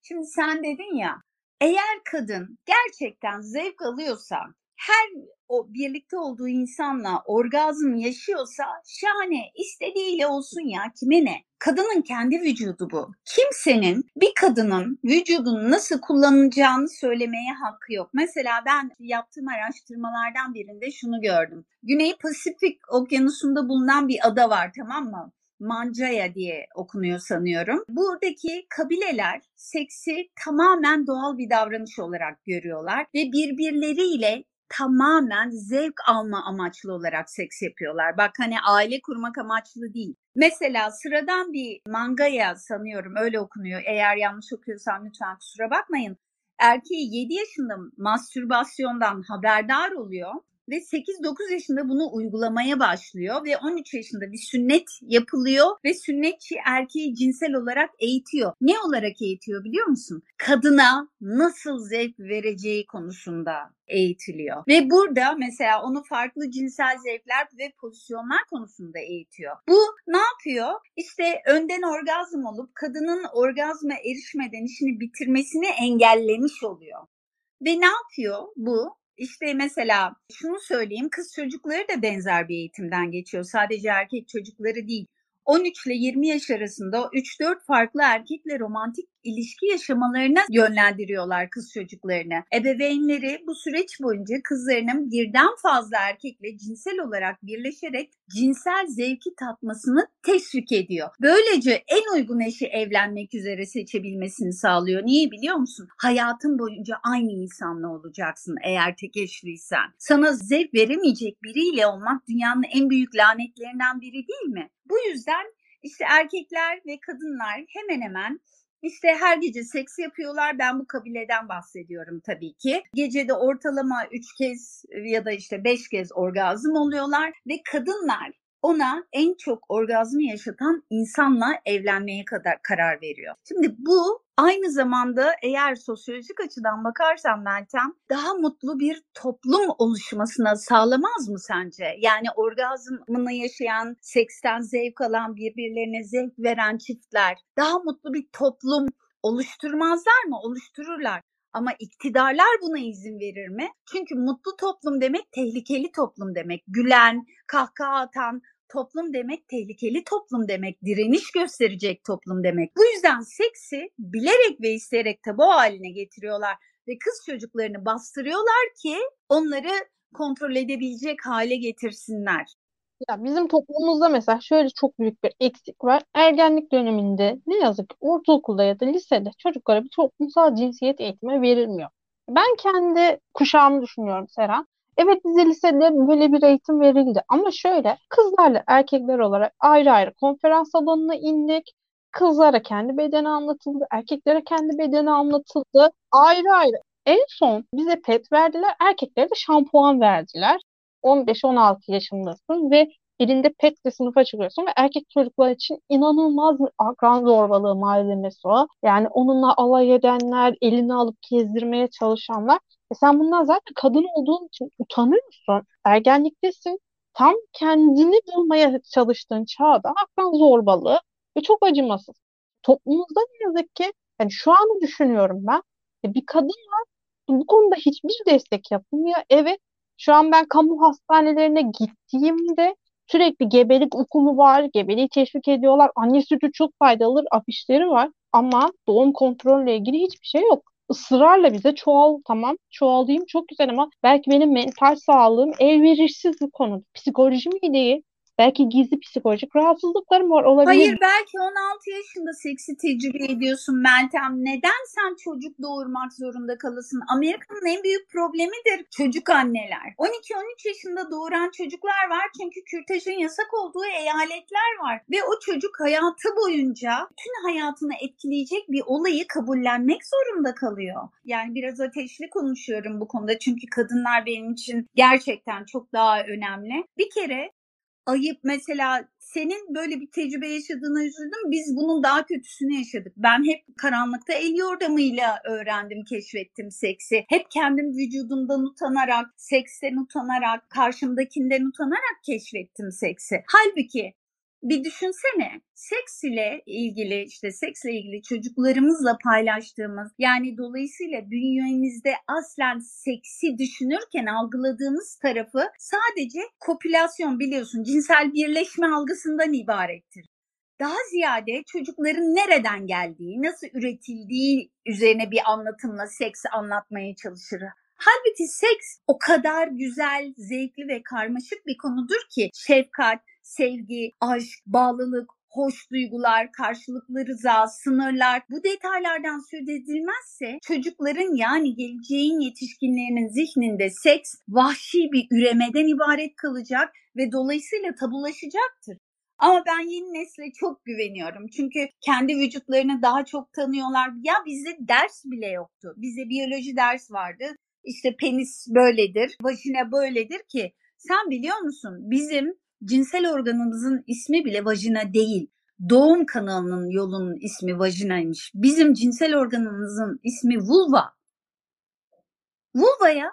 Şimdi sen dedin ya eğer kadın gerçekten zevk alıyorsa her o birlikte olduğu insanla orgazm yaşıyorsa şahane istediğiyle olsun ya kime ne? Kadının kendi vücudu bu. Kimsenin bir kadının vücudunu nasıl kullanacağını söylemeye hakkı yok. Mesela ben yaptığım araştırmalardan birinde şunu gördüm. Güney Pasifik okyanusunda bulunan bir ada var tamam mı? Mancaya diye okunuyor sanıyorum. Buradaki kabileler seksi tamamen doğal bir davranış olarak görüyorlar ve birbirleriyle tamamen zevk alma amaçlı olarak seks yapıyorlar. Bak hani aile kurmak amaçlı değil. Mesela sıradan bir mangaya sanıyorum öyle okunuyor. Eğer yanlış okuyorsam lütfen kusura bakmayın. Erkeği 7 yaşında mastürbasyondan haberdar oluyor ve 8-9 yaşında bunu uygulamaya başlıyor ve 13 yaşında bir sünnet yapılıyor ve sünnetçi erkeği cinsel olarak eğitiyor. Ne olarak eğitiyor biliyor musun? Kadına nasıl zevk vereceği konusunda eğitiliyor. Ve burada mesela onu farklı cinsel zevkler ve pozisyonlar konusunda eğitiyor. Bu ne yapıyor? İşte önden orgazm olup kadının orgazma erişmeden işini bitirmesini engellemiş oluyor. Ve ne yapıyor bu? İşte mesela şunu söyleyeyim kız çocukları da benzer bir eğitimden geçiyor. Sadece erkek çocukları değil. 13 ile 20 yaş arasında 3-4 farklı erkekle romantik ilişki yaşamalarına yönlendiriyorlar kız çocuklarını. Ebeveynleri bu süreç boyunca kızlarının birden fazla erkekle cinsel olarak birleşerek cinsel zevki tatmasını teşvik ediyor. Böylece en uygun eşi evlenmek üzere seçebilmesini sağlıyor. Niye biliyor musun? Hayatın boyunca aynı insanla olacaksın eğer tek eşliysen. Sana zevk veremeyecek biriyle olmak dünyanın en büyük lanetlerinden biri değil mi? Bu yüzden işte erkekler ve kadınlar hemen hemen işte her gece seks yapıyorlar. Ben bu kabileden bahsediyorum tabii ki. Gecede ortalama 3 kez ya da işte 5 kez orgazm oluyorlar ve kadınlar ona en çok orgazmı yaşatan insanla evlenmeye kadar karar veriyor. Şimdi bu aynı zamanda eğer sosyolojik açıdan bakarsan Meltem daha mutlu bir toplum oluşmasına sağlamaz mı sence? Yani orgazmını yaşayan, seksten zevk alan, birbirlerine zevk veren çiftler daha mutlu bir toplum oluşturmazlar mı? Oluştururlar. Ama iktidarlar buna izin verir mi? Çünkü mutlu toplum demek tehlikeli toplum demek. Gülen, kahkaha atan, toplum demek tehlikeli toplum demek, direniş gösterecek toplum demek. Bu yüzden seksi bilerek ve isteyerek tabu haline getiriyorlar ve kız çocuklarını bastırıyorlar ki onları kontrol edebilecek hale getirsinler. Ya bizim toplumumuzda mesela şöyle çok büyük bir eksik var. Ergenlik döneminde ne yazık ki ortaokulda ya da lisede çocuklara bir toplumsal cinsiyet eğitimi verilmiyor. Ben kendi kuşağımı düşünüyorum Seren. Evet bize lisede böyle bir eğitim verildi ama şöyle kızlarla erkekler olarak ayrı ayrı konferans salonuna indik. Kızlara kendi bedeni anlatıldı, erkeklere kendi bedeni anlatıldı. Ayrı ayrı. En son bize pet verdiler, erkeklere de şampuan verdiler. 15-16 yaşındasın ve elinde petle sınıfa çıkıyorsun ve erkek çocuklar için inanılmaz bir akran zorbalığı malzemesi o. Yani onunla alay edenler, elini alıp gezdirmeye çalışanlar. E sen bundan zaten kadın olduğun için utanıyorsun. Ergenliktesin. Tam kendini bulmaya çalıştığın çağda akran zorbalığı ve çok acımasız. Toplumumuzda ne yazık ki yani şu anı düşünüyorum ben. E bir kadın var bu konuda hiçbir destek yapılmıyor. Evet şu an ben kamu hastanelerine gittiğimde sürekli gebelik okumu var, gebeliği teşvik ediyorlar. Anne sütü çok faydalıdır afişleri var ama doğum kontrolüyle ilgili hiçbir şey yok. Israrla bize çoğal tamam çoğalayım çok güzel ama belki benim mental sağlığım elverişsiz bu konuda. Psikolojim iyi değil. Belki gizli psikolojik rahatsızlıklarım var olabilir. Hayır belki 16 yaşında seksi tecrübe ediyorsun Meltem. Neden sen çocuk doğurmak zorunda kalasın? Amerika'nın en büyük problemidir çocuk anneler. 12-13 yaşında doğuran çocuklar var çünkü kürtajın yasak olduğu eyaletler var. Ve o çocuk hayatı boyunca tüm hayatını etkileyecek bir olayı kabullenmek zorunda kalıyor. Yani biraz ateşli konuşuyorum bu konuda çünkü kadınlar benim için gerçekten çok daha önemli. Bir kere ayıp mesela senin böyle bir tecrübe yaşadığına üzüldüm. Biz bunun daha kötüsünü yaşadık. Ben hep karanlıkta el yordamıyla öğrendim, keşfettim seksi. Hep kendim vücudumdan utanarak, seksten utanarak, karşımdakinden utanarak keşfettim seksi. Halbuki bir düşünsene seks ile ilgili işte seksle ilgili çocuklarımızla paylaştığımız yani dolayısıyla bünyemizde aslen seksi düşünürken algıladığımız tarafı sadece kopülasyon biliyorsun cinsel birleşme algısından ibarettir. Daha ziyade çocukların nereden geldiği, nasıl üretildiği üzerine bir anlatımla seksi anlatmaya çalışır. Halbuki seks o kadar güzel, zevkli ve karmaşık bir konudur ki şefkat, sevgi, aşk, bağlılık, hoş duygular, karşılıklı rıza, sınırlar bu detaylardan söz edilmezse çocukların yani geleceğin yetişkinlerinin zihninde seks vahşi bir üremeden ibaret kalacak ve dolayısıyla tabulaşacaktır. Ama ben yeni nesle çok güveniyorum. Çünkü kendi vücutlarını daha çok tanıyorlar. Ya bizde ders bile yoktu. Bize biyoloji ders vardı. İşte penis böyledir, vajina böyledir ki sen biliyor musun bizim cinsel organımızın ismi bile vajina değil. Doğum kanalının yolunun ismi vajinaymış. Bizim cinsel organımızın ismi vulva. Vulva ya.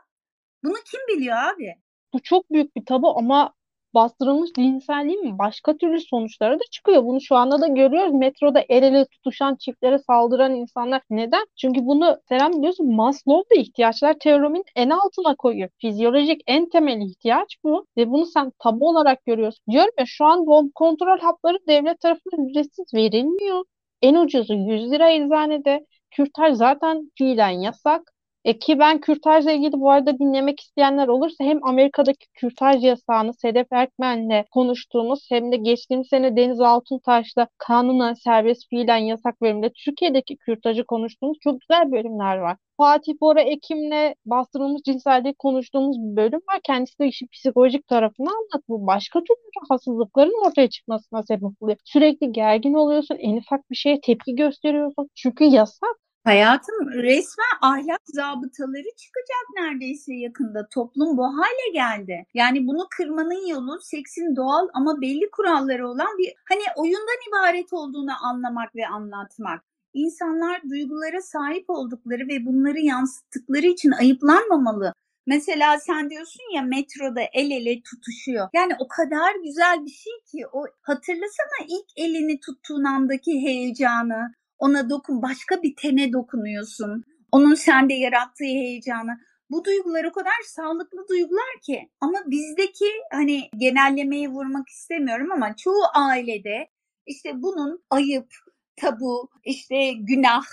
Bunu kim biliyor abi? Bu çok büyük bir tabu ama bastırılmış cinselliğin başka türlü sonuçları da çıkıyor. Bunu şu anda da görüyoruz. Metroda el ele tutuşan çiftlere saldıran insanlar. Neden? Çünkü bunu Seren biliyorsun Maslow da ihtiyaçlar teoreminin en altına koyuyor. Fizyolojik en temel ihtiyaç bu. Ve bunu sen tabu olarak görüyorsun. Diyorum ya şu an bu kontrol hapları devlet tarafından ücretsiz verilmiyor. En ucuzu 100 lira eczanede. Kürtaj zaten fiilen yasak. E ki ben kürtajla ilgili bu arada dinlemek isteyenler olursa hem Amerika'daki kürtaj yasağını Sedef Erkmen'le konuştuğumuz hem de geçtiğimiz sene Deniz Altuntaş'la kanuna serbest fiilen yasak bölümünde Türkiye'deki kürtajı konuştuğumuz çok güzel bölümler var. Fatih Bora Ekim'le bastırılmış cinselliği konuştuğumuz bir bölüm var. Kendisi de işin psikolojik tarafını anlat. Bu başka türlü rahatsızlıkların ortaya çıkmasına sebep oluyor. Sürekli gergin oluyorsun. En ufak bir şeye tepki gösteriyorsun. Çünkü yasak. Hayatım resmen ahlak zabıtaları çıkacak neredeyse yakında. Toplum bu hale geldi. Yani bunu kırmanın yolu seksin doğal ama belli kuralları olan bir hani oyundan ibaret olduğunu anlamak ve anlatmak. İnsanlar duygulara sahip oldukları ve bunları yansıttıkları için ayıplanmamalı. Mesela sen diyorsun ya metroda el ele tutuşuyor. Yani o kadar güzel bir şey ki o hatırlasana ilk elini tuttuğun andaki heyecanı, ona dokun, başka bir tene dokunuyorsun. Onun sende yarattığı heyecanı. Bu duygular o kadar sağlıklı duygular ki ama bizdeki hani genellemeyi vurmak istemiyorum ama çoğu ailede işte bunun ayıp, tabu, işte günah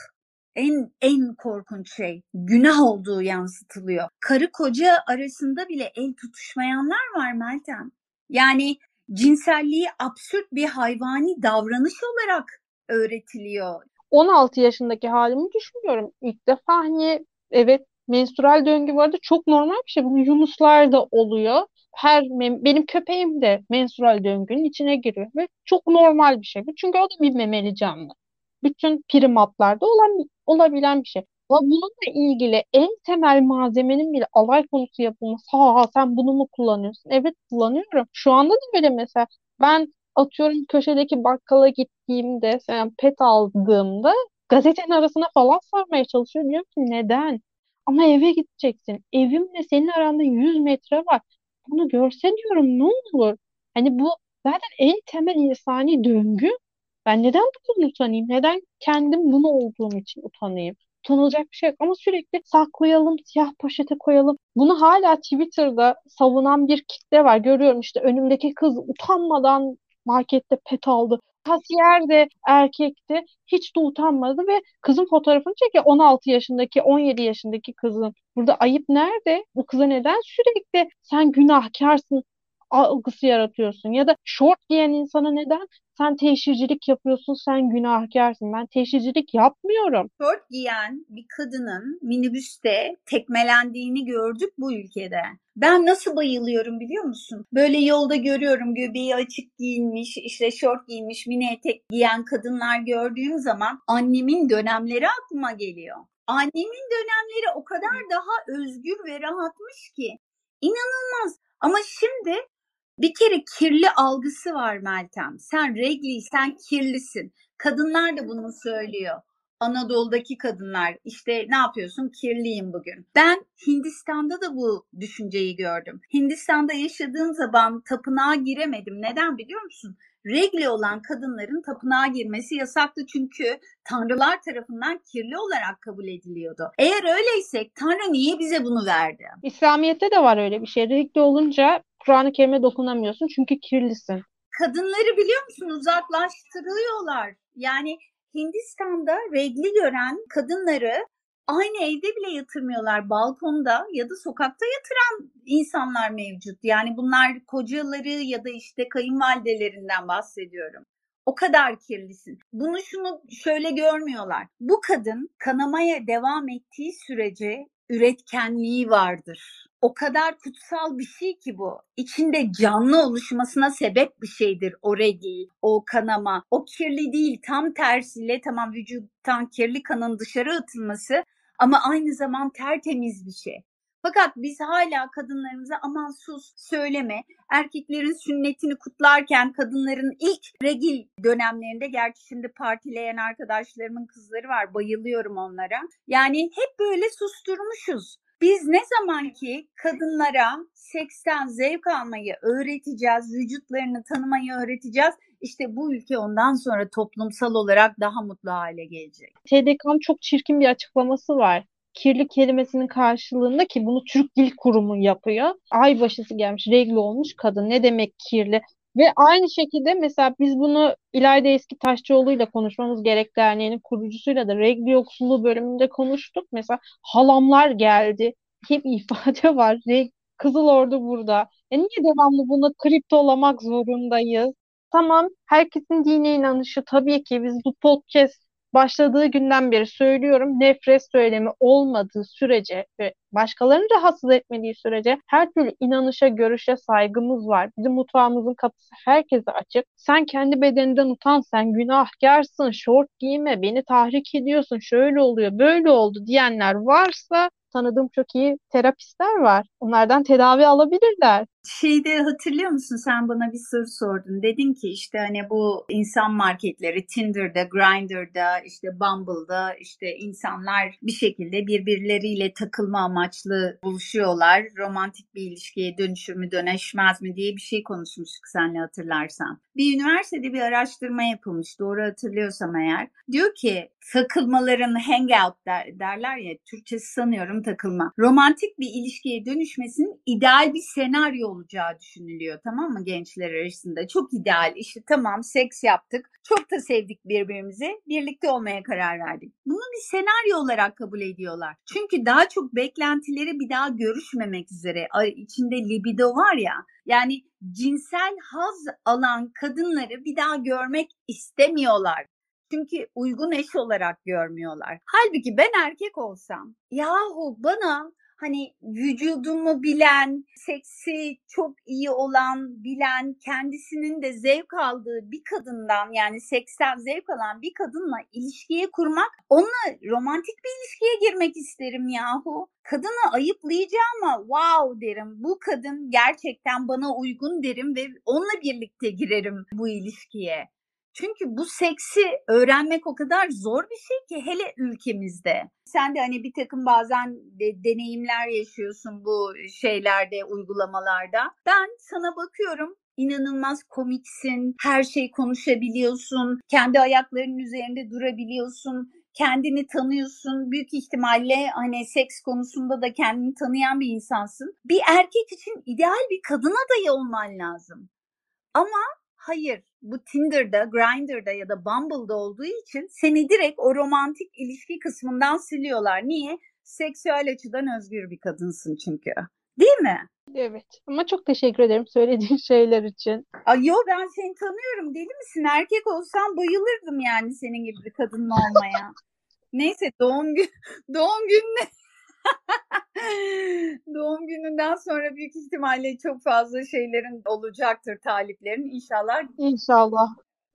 en en korkunç şey günah olduğu yansıtılıyor. Karı koca arasında bile el tutuşmayanlar var Meltem. Yani cinselliği absürt bir hayvani davranış olarak öğretiliyor. 16 yaşındaki halimi düşünüyorum. İlk defa hani evet menstrual döngü vardı. Çok normal bir şey. Bu yunuslar da oluyor. Her benim köpeğim de menstrual döngünün içine giriyor ve çok normal bir şey. Çünkü o da bir memeli canlı. Bütün primatlarda olan olabilen bir şey. Ama bununla ilgili en temel malzemenin bile alay konusu yapılması. Ha, ha sen bunu mu kullanıyorsun? Evet kullanıyorum. Şu anda da böyle mesela. Ben atıyorum köşedeki bakkala gittiğimde, yani pet aldığımda gazetenin arasına falan sarmaya çalışıyor. Diyorum ki neden? Ama eve gideceksin. Evimle senin aranda 100 metre var. Bunu görse diyorum ne olur? Hani bu zaten en temel insani döngü. Ben neden bundan utanayım? Neden kendim bunu olduğum için utanayım? Utanılacak bir şey yok ama sürekli saklayalım, siyah poşete koyalım. Bunu hala Twitter'da savunan bir kitle var. Görüyorum işte önümdeki kız utanmadan markette pet aldı. Kasiyer de erkekti. Hiç de utanmadı ve kızın fotoğrafını çekiyor. 16 yaşındaki, 17 yaşındaki kızın. Burada ayıp nerede? Bu kıza neden sürekli sen günahkarsın algısı yaratıyorsun? Ya da şort giyen insana neden sen teşhircilik yapıyorsun, sen günahkarsın. Ben teşhircilik yapmıyorum. Şort giyen bir kadının minibüste tekmelendiğini gördük bu ülkede. Ben nasıl bayılıyorum biliyor musun? Böyle yolda görüyorum göbeği açık giyinmiş, işte şort giymiş, mini etek giyen kadınlar gördüğüm zaman annemin dönemleri aklıma geliyor. Annemin dönemleri o kadar daha özgür ve rahatmış ki. İnanılmaz. Ama şimdi bir kere kirli algısı var Meltem. Sen regli, sen kirlisin. Kadınlar da bunu söylüyor. Anadolu'daki kadınlar işte ne yapıyorsun kirliyim bugün. Ben Hindistan'da da bu düşünceyi gördüm. Hindistan'da yaşadığım zaman tapınağa giremedim. Neden biliyor musun? Regli olan kadınların tapınağa girmesi yasaktı çünkü tanrılar tarafından kirli olarak kabul ediliyordu. Eğer öyleysek Tanrı niye bize bunu verdi? İslamiyet'te de var öyle bir şey. Regli olunca Kur'an-ı Kerim'e dokunamıyorsun çünkü kirlisin. Kadınları biliyor musun uzaklaştırıyorlar. Yani Hindistan'da regli gören kadınları aynı evde bile yatırmıyorlar. Balkonda ya da sokakta yatıran insanlar mevcut. Yani bunlar kocaları ya da işte kayınvalidelerinden bahsediyorum. O kadar kirlisin. Bunu şunu şöyle görmüyorlar. Bu kadın kanamaya devam ettiği sürece üretkenliği vardır. O kadar kutsal bir şey ki bu. İçinde canlı oluşmasına sebep bir şeydir o regi, o kanama. O kirli değil tam tersiyle tamam vücuttan kirli kanın dışarı atılması ama aynı zaman tertemiz bir şey. Fakat biz hala kadınlarımıza aman sus söyleme. Erkeklerin sünnetini kutlarken kadınların ilk regil dönemlerinde gerçi şimdi partileyen arkadaşlarımın kızları var bayılıyorum onlara. Yani hep böyle susturmuşuz. Biz ne zaman ki kadınlara seksten zevk almayı öğreteceğiz, vücutlarını tanımayı öğreteceğiz, işte bu ülke ondan sonra toplumsal olarak daha mutlu hale gelecek. TDK'nın çok çirkin bir açıklaması var kirli kelimesinin karşılığında ki bunu Türk Dil Kurumu yapıyor. Ay başısı gelmiş, regl olmuş kadın. Ne demek kirli? Ve aynı şekilde mesela biz bunu İlayda Eski Taşçıoğlu ile konuşmamız gerek derneğinin kurucusuyla da regl yoksulluğu bölümünde konuştuk. Mesela halamlar geldi. Hep ifade [laughs] var. Kızıl Ordu burada. E niye devamlı bunu kriptolamak zorundayız? Tamam, herkesin dine inanışı tabii ki biz bu podcast başladığı günden beri söylüyorum nefret söylemi olmadığı sürece ve başkalarını rahatsız etmediği sürece her türlü inanışa, görüşe saygımız var. Bizim mutfağımızın kapısı herkese açık. Sen kendi bedeninden utan, sen günahkarsın, şort giyme, beni tahrik ediyorsun, şöyle oluyor, böyle oldu diyenler varsa tanıdığım çok iyi terapistler var. Onlardan tedavi alabilirler. Şeyde hatırlıyor musun sen bana bir soru sordun. Dedin ki işte hani bu insan marketleri Tinder'da, Grindr'da, işte Bumble'da işte insanlar bir şekilde birbirleriyle takılma amaçlı buluşuyorlar. Romantik bir ilişkiye dönüşür mü dönüşmez mi diye bir şey konuşmuştuk seninle hatırlarsan. Bir üniversitede bir araştırma yapılmış doğru hatırlıyorsam eğer. Diyor ki takılmaların hangout der, derler ya Türkçesi sanıyorum takılma. Romantik bir ilişkiye dönüşmesinin ideal bir senaryo olacağı düşünülüyor tamam mı gençler arasında. Çok ideal işte tamam seks yaptık çok da sevdik birbirimizi birlikte olmaya karar verdik. Bunu bir senaryo olarak kabul ediyorlar. Çünkü daha çok beklentileri bir daha görüşmemek üzere içinde libido var ya yani cinsel haz alan kadınları bir daha görmek istemiyorlar. Çünkü uygun eş olarak görmüyorlar. Halbuki ben erkek olsam yahu bana hani vücudumu bilen, seksi çok iyi olan, bilen, kendisinin de zevk aldığı bir kadından yani seksen zevk alan bir kadınla ilişkiye kurmak, onunla romantik bir ilişkiye girmek isterim yahu. Kadını ayıplayacağım ama wow derim. Bu kadın gerçekten bana uygun derim ve onunla birlikte girerim bu ilişkiye. Çünkü bu seksi öğrenmek o kadar zor bir şey ki hele ülkemizde. Sen de hani bir takım bazen de deneyimler yaşıyorsun bu şeylerde, uygulamalarda. Ben sana bakıyorum inanılmaz komiksin, her şey konuşabiliyorsun, kendi ayaklarının üzerinde durabiliyorsun, kendini tanıyorsun. Büyük ihtimalle hani seks konusunda da kendini tanıyan bir insansın. Bir erkek için ideal bir kadın adayı olman lazım. Ama Hayır, bu Tinder'da, Grindr'da ya da Bumble'da olduğu için seni direkt o romantik ilişki kısmından siliyorlar. Niye? Seksüel açıdan özgür bir kadınsın çünkü. Değil mi? Evet. Ama çok teşekkür ederim söylediğin [laughs] şeyler için. Ay yo ben seni tanıyorum. Deli misin? Erkek olsam bayılırdım yani senin gibi bir kadınla olmaya. Neyse doğum gün [laughs] doğum gününe [laughs] Doğum gününden sonra büyük ihtimalle çok fazla şeylerin olacaktır taliplerin inşallah. İnşallah.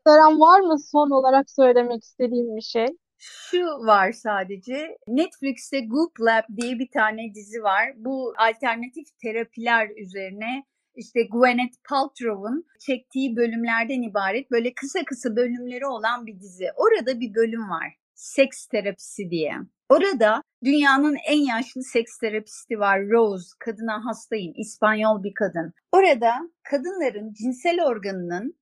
Seren var mı son olarak söylemek istediğim bir şey? Şu var sadece. Netflix'te Goop Lab diye bir tane dizi var. Bu alternatif terapiler üzerine işte Gwyneth Paltrow'un çektiği bölümlerden ibaret böyle kısa kısa bölümleri olan bir dizi. Orada bir bölüm var. Seks terapisi diye. Orada dünyanın en yaşlı seks terapisti var Rose. Kadına hastayım. İspanyol bir kadın. Orada kadınların cinsel organının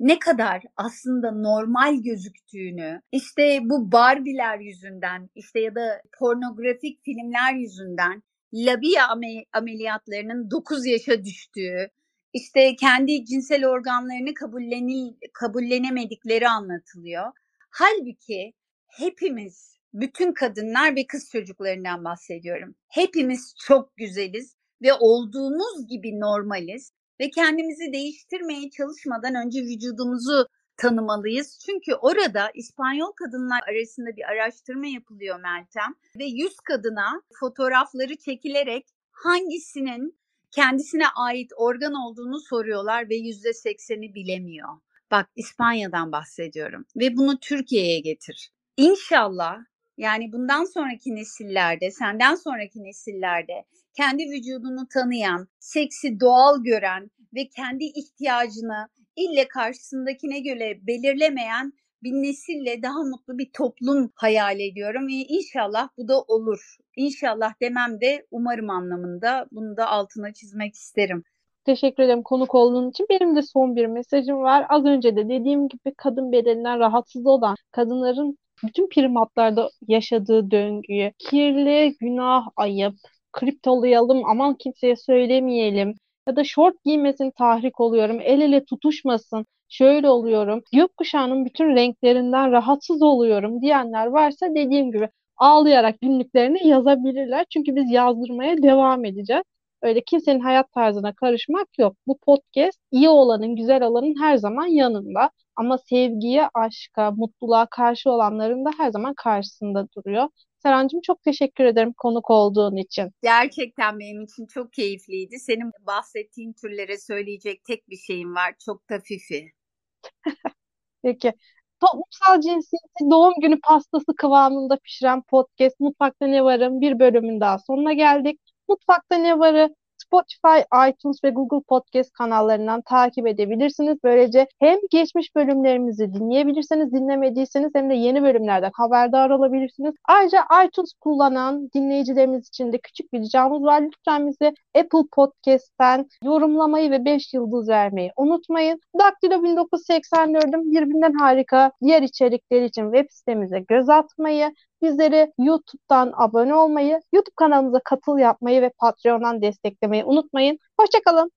ne kadar aslında normal gözüktüğünü, işte bu Barbie'ler yüzünden, işte ya da pornografik filmler yüzünden labia ameliyatlarının 9 yaşa düştüğü, işte kendi cinsel organlarını kabullenil, kabullenemedikleri anlatılıyor. Halbuki hepimiz bütün kadınlar ve kız çocuklarından bahsediyorum. Hepimiz çok güzeliz ve olduğumuz gibi normaliz ve kendimizi değiştirmeye çalışmadan önce vücudumuzu tanımalıyız. Çünkü orada İspanyol kadınlar arasında bir araştırma yapılıyor Meltem ve 100 kadına fotoğrafları çekilerek hangisinin kendisine ait organ olduğunu soruyorlar ve %80'i bilemiyor. Bak İspanya'dan bahsediyorum ve bunu Türkiye'ye getir. İnşallah yani bundan sonraki nesillerde, senden sonraki nesillerde kendi vücudunu tanıyan, seksi doğal gören ve kendi ihtiyacını ille karşısındakine göre belirlemeyen bir nesille daha mutlu bir toplum hayal ediyorum ve inşallah bu da olur. İnşallah demem de umarım anlamında bunu da altına çizmek isterim. Teşekkür ederim konuk olduğun için. Benim de son bir mesajım var. Az önce de dediğim gibi kadın bedeninden rahatsız olan kadınların bütün primatlarda yaşadığı döngüyü, kirli, günah, ayıp, kriptolayalım, aman kimseye söylemeyelim ya da şort giymesin tahrik oluyorum, el ele tutuşmasın, şöyle oluyorum, gökkuşağının bütün renklerinden rahatsız oluyorum diyenler varsa dediğim gibi ağlayarak günlüklerini yazabilirler. Çünkü biz yazdırmaya devam edeceğiz. Öyle kimsenin hayat tarzına karışmak yok. Bu podcast iyi olanın, güzel olanın her zaman yanında. Ama sevgiye, aşka, mutluluğa karşı olanların da her zaman karşısında duruyor. Serancığım çok teşekkür ederim konuk olduğun için. Gerçekten benim için çok keyifliydi. Senin bahsettiğin türlere söyleyecek tek bir şeyim var. Çok da fifi. [laughs] Peki. Toplumsal cinsiyeti doğum günü pastası kıvamında pişiren podcast Mutfakta Ne Varım bir bölümün daha sonuna geldik. Mutfakta Ne Varı Spotify, iTunes ve Google Podcast kanallarından takip edebilirsiniz. Böylece hem geçmiş bölümlerimizi dinleyebilirsiniz, dinlemediyseniz hem de yeni bölümlerden haberdar olabilirsiniz. Ayrıca iTunes kullanan dinleyicilerimiz için de küçük bir ricamız var. Lütfen bizi Apple Podcast'ten yorumlamayı ve 5 yıldız vermeyi unutmayın. Daktilo 1984'ün birbirinden harika diğer içerikleri için web sitemize göz atmayı, Bizleri YouTube'dan abone olmayı, YouTube kanalımıza katıl yapmayı ve Patreon'dan desteklemeyi unutmayın. Hoşçakalın.